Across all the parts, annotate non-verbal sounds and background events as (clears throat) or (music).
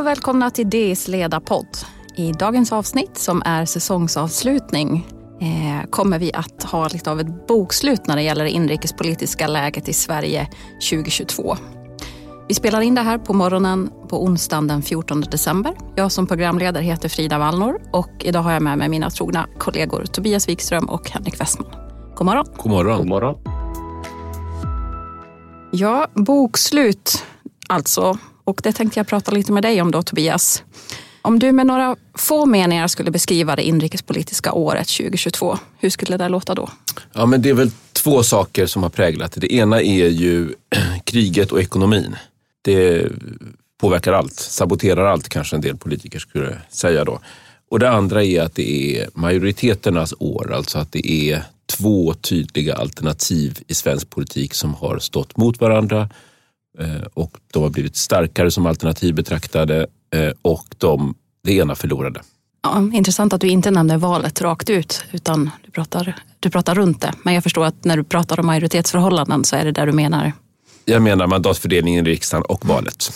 Hej och välkomna till DIs ledarpodd. I dagens avsnitt som är säsongsavslutning eh, kommer vi att ha lite av ett bokslut när det gäller det inrikespolitiska läget i Sverige 2022. Vi spelar in det här på morgonen på onsdagen den 14 december. Jag som programledare heter Frida Wallnor och idag har jag med mig mina trogna kollegor Tobias Wikström och Henrik Westman. God morgon. God morgon. God morgon. Ja, bokslut alltså. Och det tänkte jag prata lite med dig om då Tobias. Om du med några få meningar skulle beskriva det inrikespolitiska året 2022, hur skulle det låta då? Ja, men det är väl två saker som har präglat det. Det ena är ju (clears throat) kriget och ekonomin. Det påverkar allt, saboterar allt kanske en del politiker skulle säga då. Och det andra är att det är majoriteternas år, alltså att det är två tydliga alternativ i svensk politik som har stått mot varandra och de har blivit starkare som alternativ betraktade eh, och de, det ena förlorade. Ja, intressant att du inte nämner valet rakt ut utan du pratar, du pratar runt det. Men jag förstår att när du pratar om majoritetsförhållanden så är det där du menar. Jag menar mandatfördelningen i riksdagen och valet.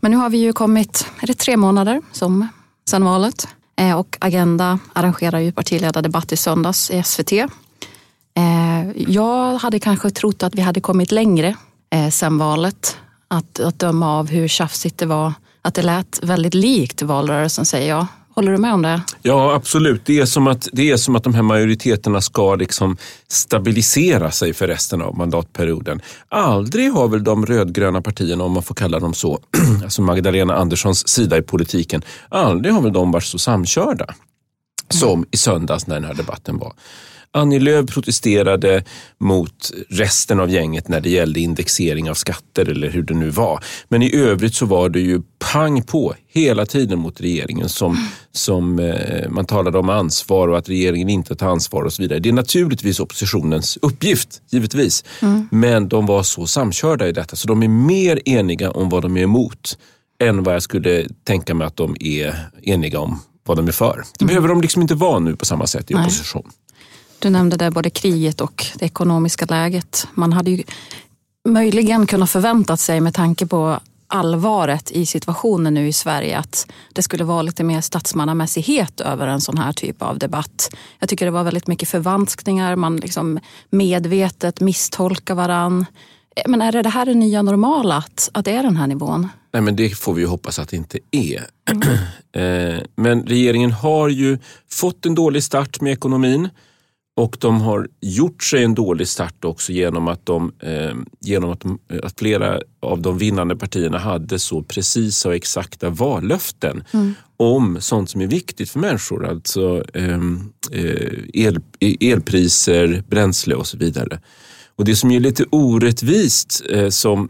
Men nu har vi ju kommit, är det tre månader som, sedan valet? Eh, och Agenda arrangerar ju partiledardebatt i söndags i SVT. Eh, jag hade kanske trott att vi hade kommit längre eh, sen valet. Att, att döma av hur tjafsigt det var. Att det lät väldigt likt valrörelsen säger jag. Håller du med om det? Ja, absolut. Det är som att, det är som att de här majoriteterna ska liksom stabilisera sig för resten av mandatperioden. Aldrig har väl de rödgröna partierna, om man får kalla dem så, (clears throat) alltså Magdalena Anderssons sida i politiken, aldrig har väl de varit så samkörda som i söndags när den här debatten var. Annie Lööf protesterade mot resten av gänget när det gällde indexering av skatter eller hur det nu var. Men i övrigt så var det ju pang på hela tiden mot regeringen som, som eh, man talade om ansvar och att regeringen inte tar ansvar och så vidare. Det är naturligtvis oppositionens uppgift, givetvis. Mm. Men de var så samkörda i detta så de är mer eniga om vad de är emot än vad jag skulle tänka mig att de är eniga om vad de är för. Det behöver de liksom inte vara nu på samma sätt i Nej. Du nämnde där både kriget och det ekonomiska läget. Man hade ju möjligen kunnat förväntat sig med tanke på allvaret i situationen nu i Sverige att det skulle vara lite mer statsmannamässighet över en sån här typ av debatt. Jag tycker det var väldigt mycket förvanskningar, man liksom medvetet misstolkar varann. Men är det det här det nya normala, att, att det är den här nivån? Nej, men det får vi ju hoppas att det inte är. Mm. (clears throat) men regeringen har ju fått en dålig start med ekonomin. Och de har gjort sig en dålig start också genom att, de, eh, genom att, de, att flera av de vinnande partierna hade så precisa och exakta vallöften mm. om sånt som är viktigt för människor. Alltså ehm, eh, el, elpriser, bränsle och så vidare. Och det som är lite orättvist eh, som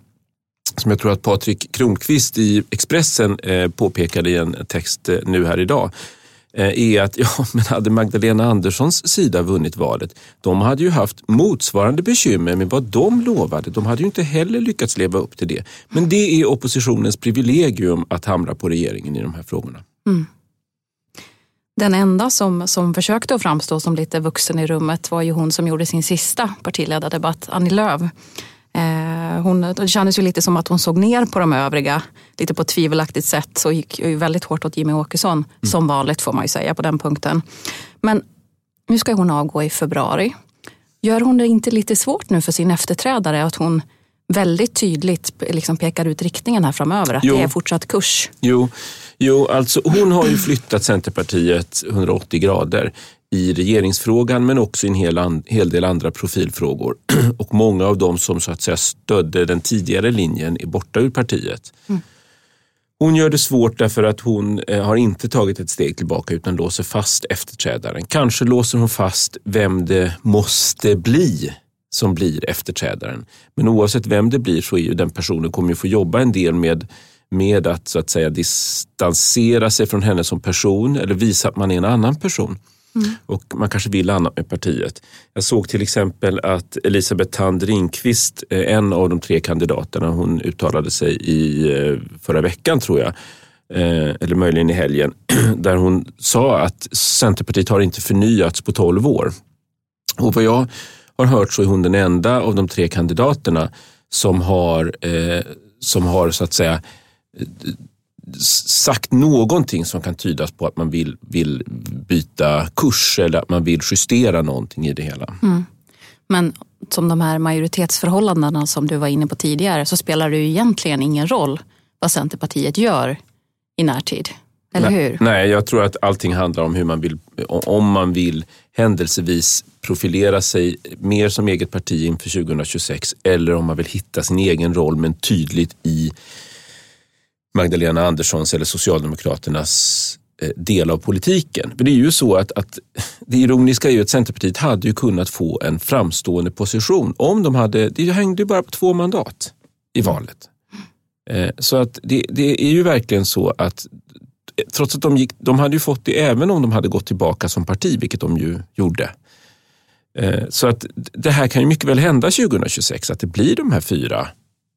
som jag tror att Patrik Kronqvist i Expressen eh, påpekade i en text eh, nu här idag Eh, Eh, är att (laughs) ja, men hade Magdalena Anderssons sida vunnit valet, de hade ju haft motsvarande bekymmer med vad de lovade. De hade ju inte heller lyckats leva upp till det. Men det är oppositionens privilegium att hamra på regeringen i de här frågorna. Mm. Den enda som, som försökte att framstå som lite vuxen i rummet var ju hon som gjorde sin sista partiledardebatt, Annie Lööf. Eh, hon, det kändes ju lite som att hon såg ner på de övriga, lite på ett tvivelaktigt sätt. Så gick ju väldigt hårt åt Jimmy Åkesson, mm. som vanligt får man ju säga på den punkten. Men nu ska hon avgå i februari. Gör hon det inte lite svårt nu för sin efterträdare att hon väldigt tydligt liksom pekar ut riktningen här framöver, att jo. det är fortsatt kurs? Jo, jo, alltså hon har ju flyttat Centerpartiet 180 grader i regeringsfrågan men också i en hel, an, hel del andra profilfrågor. (clears throat) Och många av dem som så att säga stödde den tidigare linjen är borta ur partiet. Mm. Hon gör det svårt därför att hon eh, har inte tagit ett steg tillbaka utan låser fast efterträdaren. Kanske låser hon fast vem det måste bli som blir efterträdaren. Men oavsett vem det blir så är ju den personen kommer ju få jobba en del med med att så att säga distansera sig från henne som person eller visa att man är en annan person. Mm. Och man kanske vill annat med partiet. Jag såg till exempel att Elisabeth Thand Ringqvist, eh, en av de tre kandidaterna, hon uttalade sig i eh, förra veckan tror jag, eh, eller möjligen i helgen, (clears throat) där hon sa att Centerpartiet har inte förnyats på 12 år. Och vad jag har hört så är hon den enda av de tre kandidaterna som har, som har så att säga sagt någonting som kan tydas på att man vill, vill byta kurs eller att man vill justera någonting i det hela. Mm. Men som de här majoritetsförhållandena som du var inne på tidigare så spelar det ju egentligen ingen roll vad Centerpartiet gör i närtid. Eller nej, hur? Nej, jag tror att allting handlar om hur man vill, om man vill händelsevis profilera sig mer som eget parti inför 2026 eller om man vill hitta sin egen roll men tydligt i Magdalena Anderssons eller Socialdemokraternas eh, del av politiken. Men det är ju så att, att (laughs) det ironiska är ju att Centerpartiet hade ju kunnat få en framstående position om de hade, det hängde ju bara på två mandat i valet. Eh, så att det, det är ju verkligen så att eh, trots att de, gick, de hade ju fått det även om de hade gått tillbaka som parti, vilket de ju gjorde. Så att det här kan ju mycket väl hända 2026, att det blir de här fyra,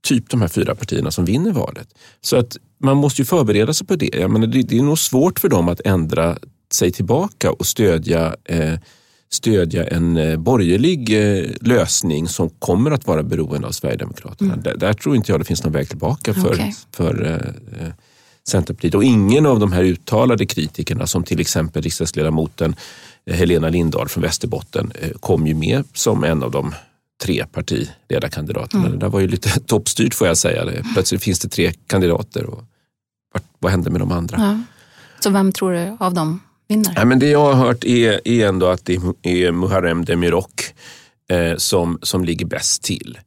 typ de här fyra partierna som vinner valet. Så att man måste ju förbereda sig på det. Jag menar, det, det är nog svårt för dem att ändra sig tillbaka och stödja eh, stödja en eh, borgerlig eh, lösning som kommer att vara beroende av Sverigedemokraterna. Mm. Där, där, tror inte jag det finns någon väg tillbaka för, okay. för eh, Centerpartiet. Och ingen av de här uttalade kritikerna som till exempel riksdagsledamoten Helena Lindahl från Västerbotten kom ju med som en av de tre partiledarkandidaterna. Mm. Det där var ju lite (laughs) toppstyrt får jag säga. Plötsligt finns det tre kandidater. Och vad hände med de andra? Ja. Så vem tror du av dem vinner? Ja, men det jag har hört är, är ändå att det är Muharrem Demirok eh, som, som ligger bäst till.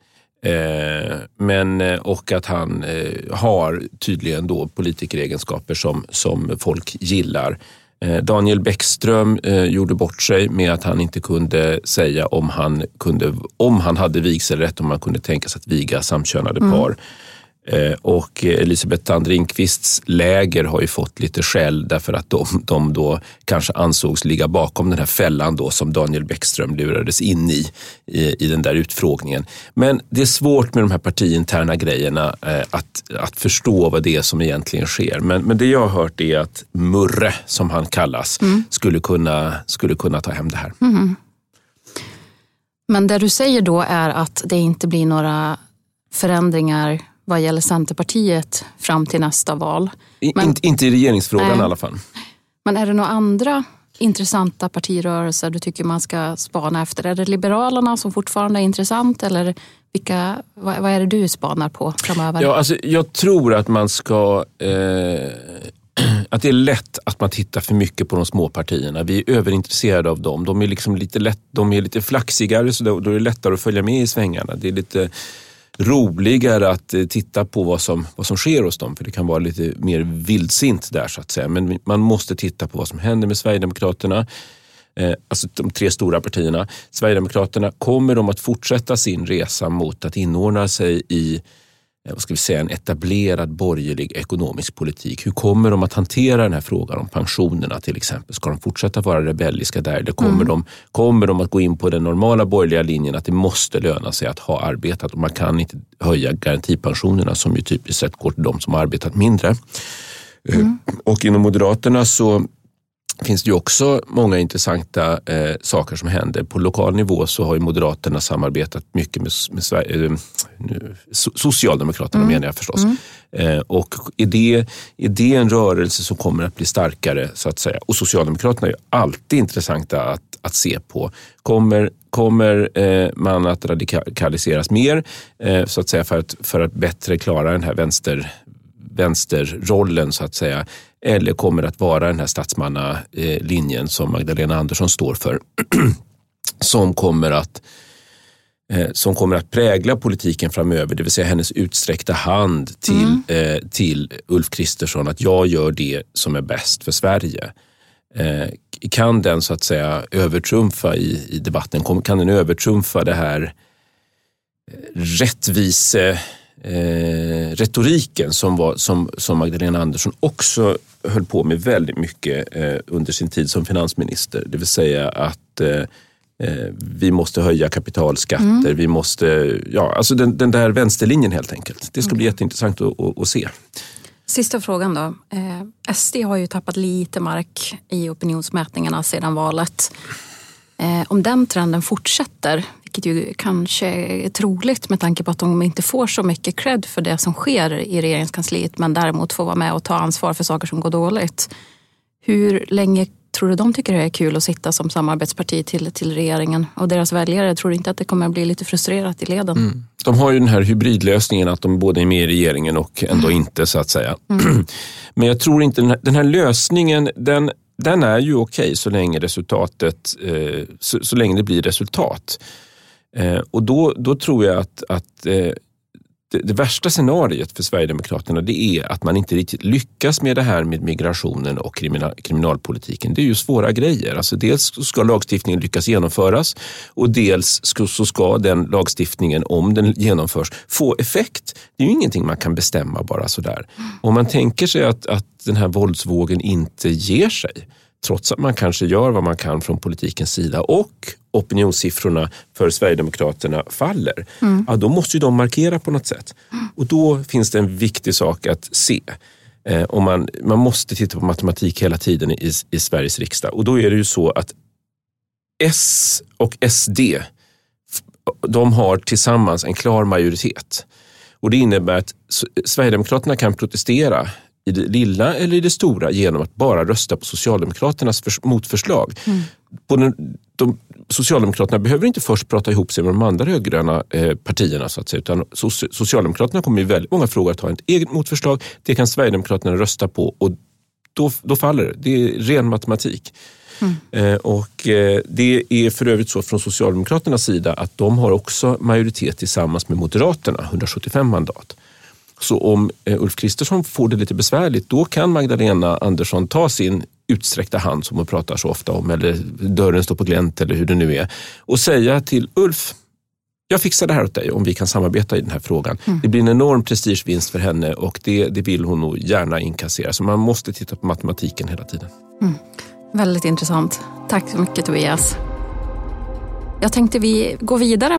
Eh, men, eh, och att han eh, har tydligen då politikeregenskaper som, som folk gillar. Eh, Daniel Bäckström eh, gjorde bort sig med att han inte kunde säga om han, kunde, om han hade vigselrätt, om man kunde tänka sig att viga samkönade mm. par. Eh, och Elisabeth Tandringqvists läger har ju fått lite skäll därför att de, de då kanske ansågs ligga bakom den här fällan då som Daniel Bäckström lurades in i, i, i den där utfrågningen. Men det är svårt med de här partiinterna grejerna eh, att, att förstå vad det är som egentligen sker. Men, men det jag har hört är att Murre, som han kallas, mm. skulle, kunna, skulle kunna ta hem det här. Mm. Men det du säger då är att det inte blir några förändringar vad gäller Centerpartiet fram till nästa val. Men, In, inte i regeringsfrågan nej. i alla fall. Men är det några andra intressanta partirörelser du tycker man ska spana efter? Är det Liberalerna som fortfarande är intressant eller vilka, vad, vad är det du spanar på framöver? Ja, alltså, jag tror att man ska eh, (clears throat) att det är lätt att man tittar för mycket på de små partierna. Vi är överintresserade av dem. De är, liksom lite, lätt, de är lite flaxigare så då är det lättare att följa med i svängarna. Det är lite roligare att eh, titta på vad som, vad som sker hos dem. För det kan vara lite mer vildsint där så att säga. Men man måste titta på vad som händer med Sverigedemokraterna. Eh, alltså de tre stora partierna. Sverigedemokraterna, kommer de att fortsätta sin resa mot att inordna sig i vad ska vi säga, en etablerad borgerlig ekonomisk politik. Hur kommer de att hantera den här frågan om pensionerna till exempel? Ska de fortsätta vara rebelliska där? Eller kommer, mm. de, kommer de att gå in på den normala borgerliga linjen att det måste löna sig att ha arbetat och man kan inte höja garantipensionerna som ju typiskt sett går till de som har arbetat mindre. Eh, mm. Och inom Moderaterna så finns det ju också många intressanta eh, saker som händer. På lokal nivå så har ju Moderaterna samarbetat mycket med, med Sverige, eh, Socialdemokraterna mm. menar jag förstås. Mm. Eh, och är det, är det en rörelse som kommer att bli starkare så att säga? Och Socialdemokraterna är ju alltid intressanta att, att se på. Kommer, kommer eh, man att radikaliseras mer eh, så att säga för att, för att bättre klara den här vänster vänsterrollen så att säga eller kommer att vara den här statsmannalinjen som Magdalena Andersson står för. (clears throat) som kommer att eh, som kommer att prägla politiken framöver, det vill säga hennes utsträckta hand till, mm. eh, till Ulf Kristersson att jag gör det som är bäst för Sverige. Eh, kan den så att säga övertrumfa i, i debatten, kan den övertrumfa det här rättvise eh, retoriken som, var, som, som Magdalena Andersson också höll på med väldigt mycket eh, under sin tid som finansminister. Det vill säga att eh, eh vi måste höja kapitalskatter, mm. vi måste, ja alltså den, den, där vänsterlinjen helt enkelt. Det ska mm. bli jätteintressant att, att, att se. Sista frågan då. Eh, SD har ju tappat lite mark i opinionsmätningarna sedan valet. Eh, om den trenden fortsätter, vilket ju kanske är troligt med tanke på att de inte får så mycket cred för det som sker i regeringskansliet men däremot får vara med och ta ansvar för saker som går dåligt. Hur länge tror du de tycker det är kul att sitta som samarbetsparti till, till regeringen och deras väljare? Tror du inte att det kommer att bli lite frustrerat i leden? Mm. De har ju den här hybridlösningen att de både är med i regeringen och ändå mm. inte så att säga. Mm. (clears throat) Men jag tror inte den här, den här lösningen, den, den är ju okej okay så länge resultatet, eh, så, så, länge det blir resultat. Eh, och då, då tror jag att, att eh, det, det, värsta scenariet för Sverigedemokraterna det är att man inte riktigt lyckas med det här med migrationen och kriminal, kriminalpolitiken. Det är ju svåra grejer. Alltså dels ska lagstiftningen lyckas genomföras och dels ska, så ska den lagstiftningen, om den genomförs, få effekt. Det är ju ingenting man kan bestämma bara sådär. Om man tänker sig att, att den här våldsvågen inte ger sig, trots att man kanske gör vad man kan från politikens sida och opinionssiffrorna för Sverigedemokraterna faller, mm. ja, då måste ju de markera på något sätt. Och då finns det en viktig sak att se. Eh, och man, man måste titta på matematik hela tiden i, i Sveriges riksdag och då är det ju så att S och SD, de har tillsammans en klar majoritet. Och Det innebär att Sverigedemokraterna kan protestera i det lilla eller i det stora genom att bara rösta på Socialdemokraternas motförslag. Mm. På den, de, Socialdemokraterna behöver inte först prata ihop sig med de andra rödgröna eh, partierna, så att säga, utan Socialdemokraterna kommer i väldigt många frågor att ha ett eget motförslag. Det kan Sverigedemokraterna rösta på och då, då faller det. Det är ren matematik. Mm. Eh, och eh, Det är för övrigt så från Socialdemokraternas sida att de har också majoritet tillsammans med Moderaterna, 175 mandat. Så om eh, Ulf Kristersson får det lite besvärligt, då kan Magdalena Andersson ta sin utsträckta hand som hon pratar så ofta om, eller dörren står på glänt eller hur det nu är, och säga till Ulf, jag fixar det här åt dig om vi kan samarbeta i den här frågan. Mm. Det blir en enorm prestigevinst för henne och det, det vill hon nog gärna inkassera. Så man måste titta på matematiken hela tiden. Mm. Väldigt intressant. Tack så mycket Tobias. Jag tänkte vi går vidare.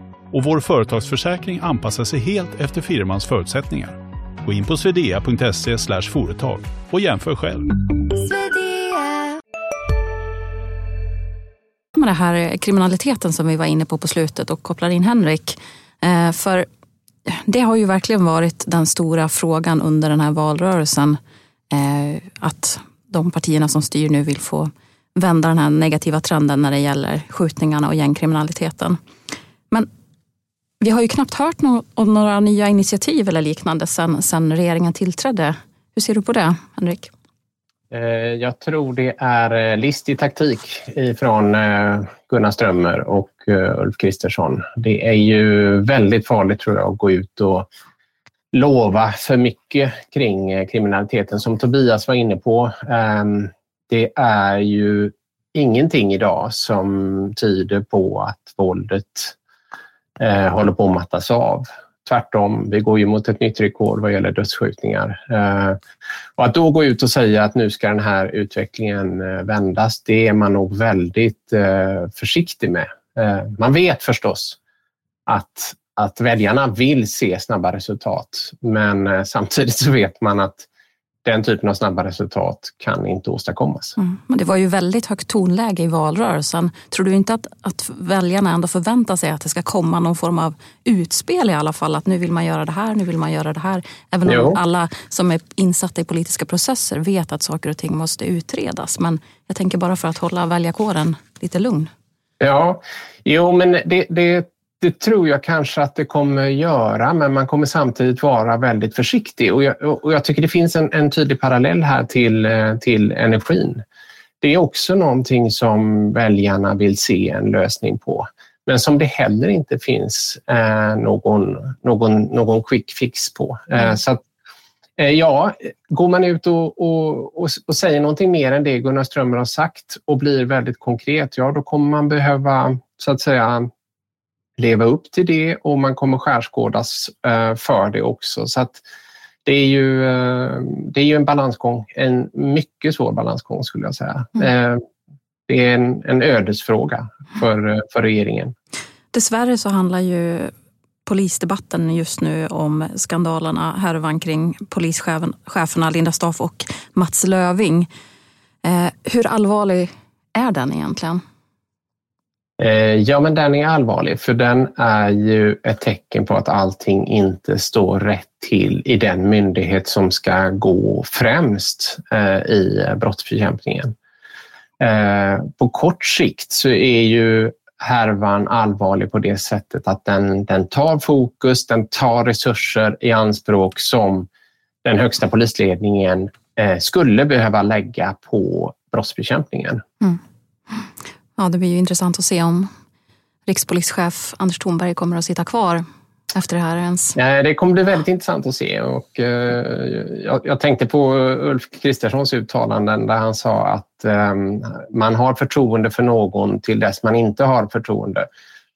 och vår företagsförsäkring anpassar sig helt efter firmans förutsättningar. Gå in på swedea.se företag och jämför själv. Med det här kriminaliteten som vi var inne på på slutet och kopplar in Henrik. Eh, för det har ju verkligen varit den stora frågan under den här valrörelsen. Eh, att de partierna som styr nu vill få vända den här negativa trenden när det gäller skjutningarna och gängkriminaliteten. Men vi har ju knappt hört om några nya initiativ eller liknande sedan, sen regeringen tillträdde. Hur ser du på det, Henrik? Eh, jag tror det är eh, listig taktik från eh, Gunnar Strömmer och Ulf Kristersson. Det är ju väldigt farligt tror jag att gå ut och lova för mycket kring kriminaliteten. Som Tobias var inne på, ehm, det är ju ingenting idag som tyder på att våldet eh, håller på att mattas av. Tvärtom, vi går ju mot ett nytt rekord vad gäller dödsskjutningar. Eh, och att då gå ut och säga att nu ska den här utvecklingen eh, vändas, det är man nog väldigt eh, försiktig med. Eh, man vet förstås att, att väljarna vill se snabba resultat, men eh, samtidigt så vet man att den typen av snabba resultat kan inte åstadkommas. Mm. Men det var ju väldigt högt tonläge i valrörelsen. Tror du inte att, att väljarna ändå förväntar sig att det ska komma någon form av utspel i alla fall? Att nu vill man göra det här, nu vill man göra det här. Även om jo. alla som är insatta i politiska processer vet att saker och ting måste utredas. Men jag tänker bara för att hålla väljarkåren lite lugn. Ja, jo men det, det det tror jag kanske att det kommer göra, men man kommer samtidigt vara väldigt försiktig. Och jag, och jag tycker det finns en, en, tydlig parallell här till, eh, till energin. Det är också någonting som väljarna vill se en lösning på, men som det heller inte finns eh, någon, någon, någon quick fix på. Eh, mm. så Eh, ja, går man ut och, och, och, och, säger någonting mer än det Gunnar Strömmer har sagt och blir väldigt konkret, ja då kommer man behöva så att säga leva upp till det och man kommer skärskådas eh, för det också. Så att det är ju, eh, det är ju en balansgång, en mycket svår balansgång skulle jag säga. Mm. Det är en, en ödesfråga för, för regeringen. Dessvärre så handlar ju polisdebatten just nu om skandalerna, härvan kring polischeferna Linda Staff och Mats Löving. Eh, hur allvarlig är den egentligen? Eh, ja, men den är allvarlig för den är ju ett tecken på att allting inte står rätt till i den myndighet som ska gå främst eh, i brottsbekämpningen. Eh, på kort sikt så är ju härvan allvarlig på det sättet att den, den tar fokus, den tar resurser i anspråk som den högsta polisledningen eh, skulle behöva lägga på brottsbekämpningen. Mm. Ja, det blir ju intressant att se om rikspolischef Anders Thornberg kommer att sitta kvar efter det här ens? Det kommer bli väldigt intressant att se. Och, eh, jag, tänkte på Ulf Kristerssons uttalanden där han sa att ehm, man har förtroende för någon till dess man inte har förtroende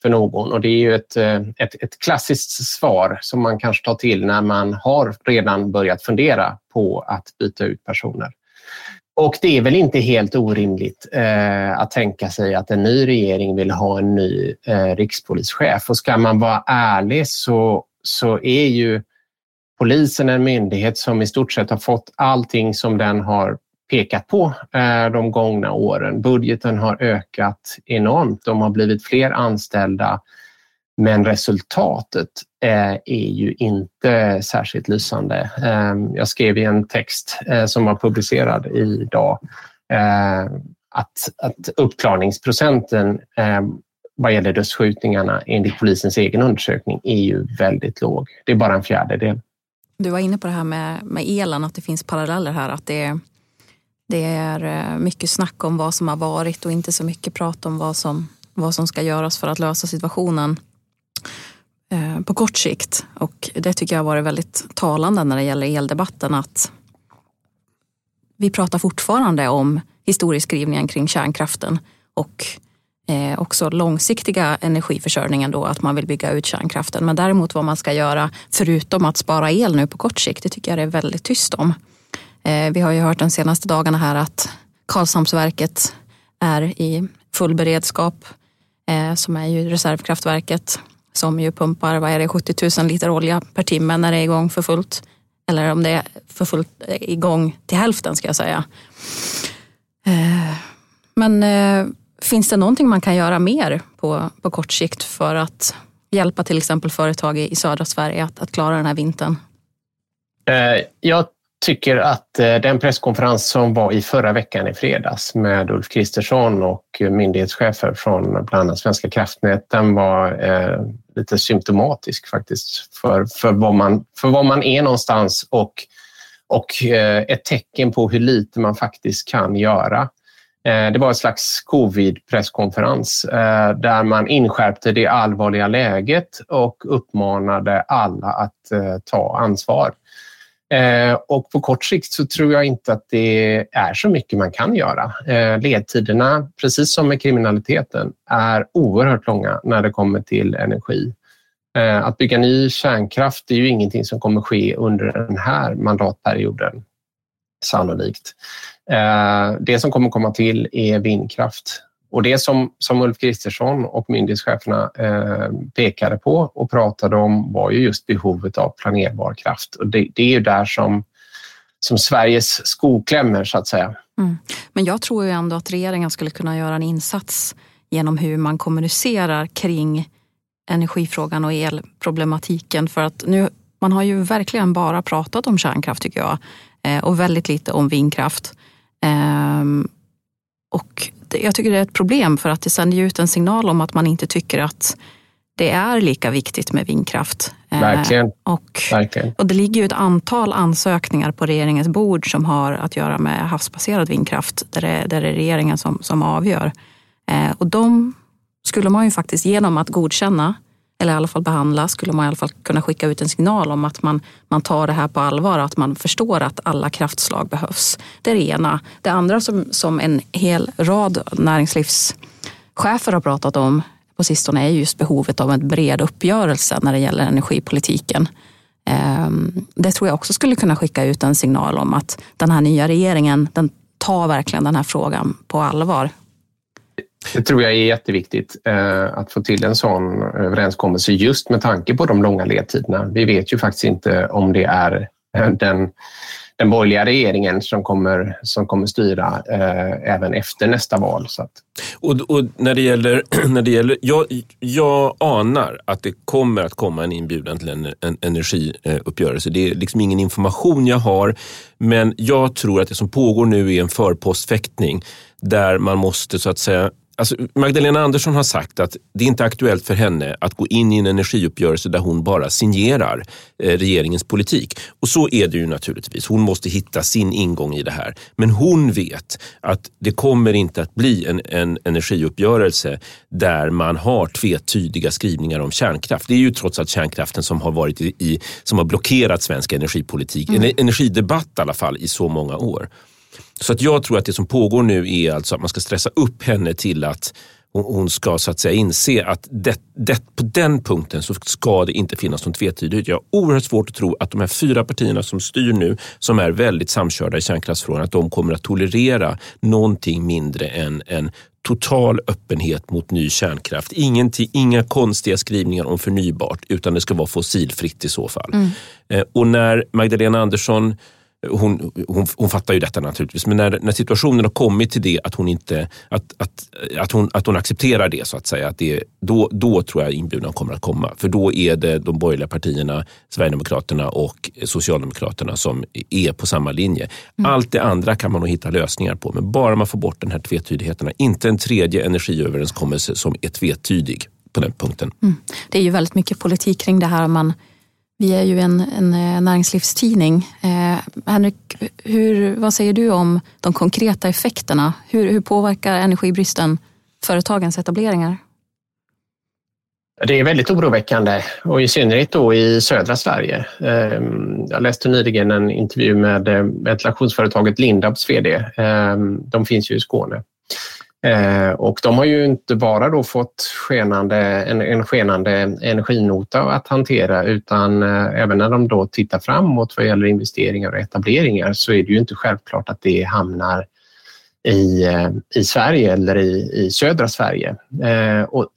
för någon. Och det är ju ett, eh, ett, ett klassiskt svar som man kanske tar till när man har redan börjat fundera på att byta ut personer. Och det är väl inte helt orimligt eh, att tänka sig att en ny regering vill ha en ny eh, rikspolischef. Och ska man vara ärlig så, så är ju polisen en myndighet som i stort sett har fått allting som den har pekat på eh, de gångna åren. Budgeten har ökat enormt. De har blivit fler anställda. Men resultatet eh, är ju inte särskilt lysande. Ehm, jag skrev i en text eh, som var publicerad idag eh, att, att uppklarningsprocenten ehm, vad gäller dödsskjutningarna enligt polisens egen undersökning är ju väldigt låg. Det är bara en fjärdedel. Du var inne på det här med, med elen, att det finns paralleller här. Att det, det är mycket snack om vad som har varit och inte så mycket prat om vad som, vad som ska göras för att lösa situationen. Eh, på kort sikt. Och det tycker jag har varit väldigt talande när det gäller eldebatten att vi pratar fortfarande om historieskrivningen kring kärnkraften och eh, också långsiktiga energiförsörjningen då, att man vill bygga ut kärnkraften. Men däremot vad man ska göra förutom att spara el nu på kort sikt, det tycker jag det är väldigt tyst om. Eh, vi har ju hört de senaste dagarna här att Karlshamnsverket är i full beredskap, eh, som är ju reservkraftverket som ju pumpar vad är det, 70 000 liter olja per timme när det är igång för fullt. Eller om det är för fullt eh, igång till hälften ska jag säga. Eh, men eh, finns det någonting man kan göra mer på, på kort sikt för att hjälpa till exempel företag i södra Sverige att, att klara den här vintern? Jag tycker att eh, den presskonferens som var i förra veckan i fredags med Ulf Kristersson och myndighetschefer från bland annat Svenska kraftnät, den var eh, lite symptomatisk faktiskt för, för, var man, för var man är någonstans och, och eh, ett tecken på hur lite man faktiskt kan göra. Eh, det var en slags covid-presskonferens eh, där man inskärpte det allvarliga läget och uppmanade alla att ta ansvar. Eh, och på kort sikt så tror jag inte att det är så mycket man kan göra. Eh, ledtiderna, precis som med kriminaliteten, är oerhört långa när det kommer till energi. Eh, att bygga ny kärnkraft är ju ingenting som kommer ske under den här mandatperioden, sannolikt. Eh, det som kommer komma till är vindkraft och det som, som Ulf Kristersson och myndighetscheferna eh, pekade på och pratade om var ju just behovet av planerbar kraft. Och det, det är ju där som, som Sveriges sko klämmer så att säga. Mm. Men jag tror ju ändå att regeringen skulle kunna göra en insats genom hur man kommunicerar kring energifrågan och elproblematiken. För att nu, man har ju verkligen bara pratat om kärnkraft tycker jag eh, och väldigt lite om vindkraft. Ehm, och jag tycker det är ett problem för att det sänder ut en signal om att man inte tycker att det är lika viktigt med vindkraft. Eh, Verkligen. Och, Verkligen. och det ligger ju ett antal ansökningar på regeringens bord som har att göra med havsbaserad vindkraft, där det, där det är regeringen som, som avgör. Eh, och de skulle man ju faktiskt genom att godkänna eller i alla fall behandla, skulle man i alla fall kunna skicka ut en signal om att man, man tar det här på allvar, att man förstår att alla kraftslag behövs. Det är det ena. Det andra som, som en hel rad näringslivschefer har pratat om på sistone är just behovet av en bred uppgörelse när det gäller energipolitiken. Ehm, det tror jag också skulle kunna skicka ut en signal om att den här nya regeringen den tar verkligen den här frågan på allvar. Det tror jag är jätteviktigt eh, att få till en sån överenskommelse just med tanke på de långa ledtiderna. Vi vet ju faktiskt inte om det är eh, den den borgerliga regeringen som kommer, som kommer styra eh, även efter nästa val. Så att. och, och, när det gäller, (clears throat) när det gäller jag, jag anar att det kommer att komma en inbjudan till en, en energiuppgörelse. Det är liksom ingen information jag har, men jag tror att det som pågår nu är en förpostfäktning där man måste så att säga Alltså, Magdalena Andersson har sagt att det är inte är aktuellt för henne att gå in i en energiuppgörelse där hon bara signerar eh, regeringens politik. Och så är det ju naturligtvis. Hon måste hitta sin ingång i det här. Men hon vet att det kommer inte att bli en, en energiuppgörelse där man har tvetydiga skrivningar om kärnkraft. Det är ju trots allt kärnkraften som har, varit i, i som har blockerat svensk energipolitik, mm. energidebatt i alla fall, i så många år. Så att jag tror att det som pågår nu är alltså att man ska stressa upp henne till att hon ska så att säga inse att det, det, på den punkten så ska det inte finnas någon tvetydighet. Jag har oerhört svårt att tro att de här fyra partierna som styr nu, som är väldigt samkörda i kärnkraftsfrågan, att de kommer att tolerera någonting mindre än en total öppenhet mot ny kärnkraft. Ingenting, inga konstiga skrivningar om förnybart, utan det ska vara fossilfritt i så fall. Mm. Eh, och när Magdalena Andersson hon, hon, hon fattar ju detta naturligtvis, men när, när situationen har kommit till det att hon, inte, att, att, att hon, att hon accepterar det, så att säga, att det, då, då tror jag inbjudan kommer att komma. För då är det de borgerliga partierna, Sverigedemokraterna och Socialdemokraterna som är på samma linje. Mm. Allt det andra kan man nog hitta lösningar på, men bara man får bort den här tvetydigheterna. Inte en tredje energiöverenskommelse som är tvetydig på den punkten. Mm. Det är ju väldigt mycket politik kring det här. Man vi är ju en, en eh, näringslivstidning. Eh, Henrik, hur, vad säger du om de konkreta effekterna? Hur, hur påverkar energibristen företagens etableringar? Det är väldigt oroväckande och i synnerhet då i södra Sverige. Ehm, jag läste nyligen en intervju med eh, ventilationsföretaget Lindabs VD. Ehm, de finns ju i Skåne. Eh, och de har ju inte bara då fått skenande, en, en skenande energinota att hantera utan eh, även när de då tittar framåt vad gäller investeringar och etableringar så är det ju inte självklart att det hamnar i, eh, i Sverige eller i, i södra Sverige. Och,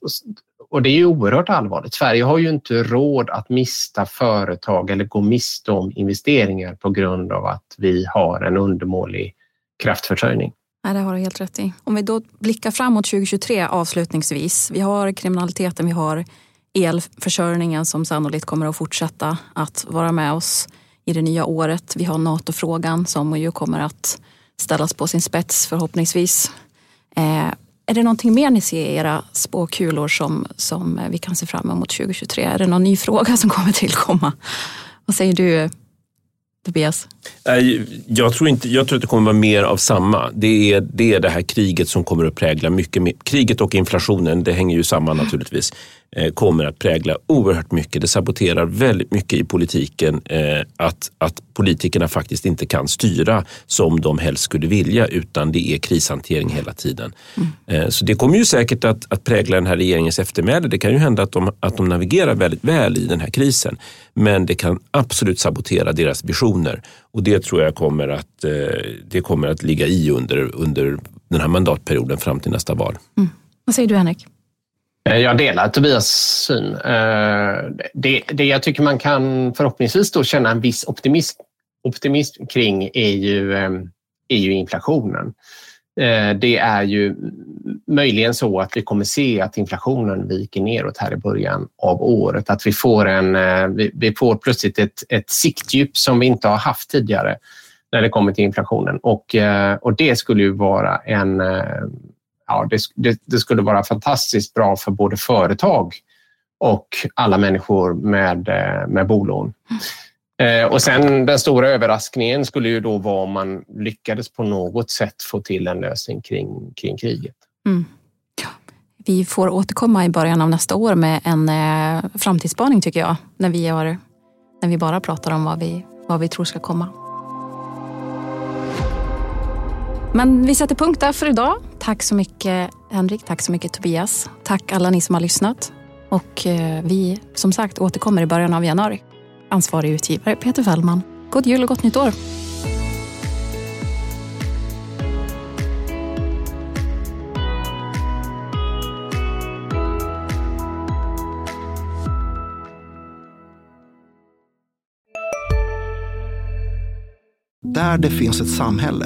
och det är ju oerhört allvarligt. Sverige har ju inte råd att mista företag eller gå miste om investeringar på grund av att vi har en undermålig kraftförsörjning. Nej, det har du helt rätt i. Om vi då blickar framåt 2023 avslutningsvis. Vi har kriminaliteten, vi har elförsörjningen som sannolikt kommer att fortsätta att vara med oss i det nya året. Vi har NATO-frågan som ju kommer att ställas på sin spets förhoppningsvis. Eh, är det någonting mer ni ser i era spåkulor som, som vi kan se fram emot 2023? Är det någon ny fråga som kommer tillkomma? Vad säger du Tobias? Eh, jag tror, inte, jag tror att det kommer vara mer av samma. Det är, det är det här kriget som kommer att prägla mycket mer. Kriget och inflationen, det hänger ju samman naturligtvis. Eh, kommer att prägla oerhört mycket. Det saboterar väldigt mycket i politiken eh, att, att politikerna faktiskt inte kan styra som de helst skulle vilja utan det är krishantering hela tiden. Mm. Eh, så det kommer ju säkert att, att prägla den här regeringens eftermäle. Det kan ju hända att de, att de navigerar väldigt väl i den här krisen. Men det kan absolut sabotera deras visioner och det tror jag kommer att, det kommer att ligga i under, under den här mandatperioden fram till nästa val. Mm. Vad säger du Henrik? Eh, jag delar Tobias syn. Eh, det, det jag tycker man kan förhoppningsvis då känna en viss optimism, optimism kring är ju, eh, är ju inflationen. Det är ju möjligen så att vi kommer se att inflationen viker neråt här i början av året. Att vi får, en, vi får plötsligt ett, ett siktdjup som vi inte har haft tidigare när det kommer till inflationen. Och, och det skulle ju vara en ja, det, det, det, skulle vara fantastiskt bra för både företag och alla människor med, eh, med bolån. Eh, och sen den stora överraskningen skulle ju då vara om man lyckades på något sätt få till en lösning kring, kring kriget. Mm. Vi får återkomma i början av nästa år med en eh, framtidsspaning tycker jag. När vi, har, när vi bara pratar om vad vi, vad vi tror ska komma. Men vi sätter punkt där för idag. Tack så mycket Henrik, tack så mycket Tobias. Tack alla ni som har lyssnat. Och eh, vi som sagt återkommer i början av januari. Ansvarig utgivare Peter Fällman. God jul och gott nytt år! Där det finns ett samhälle,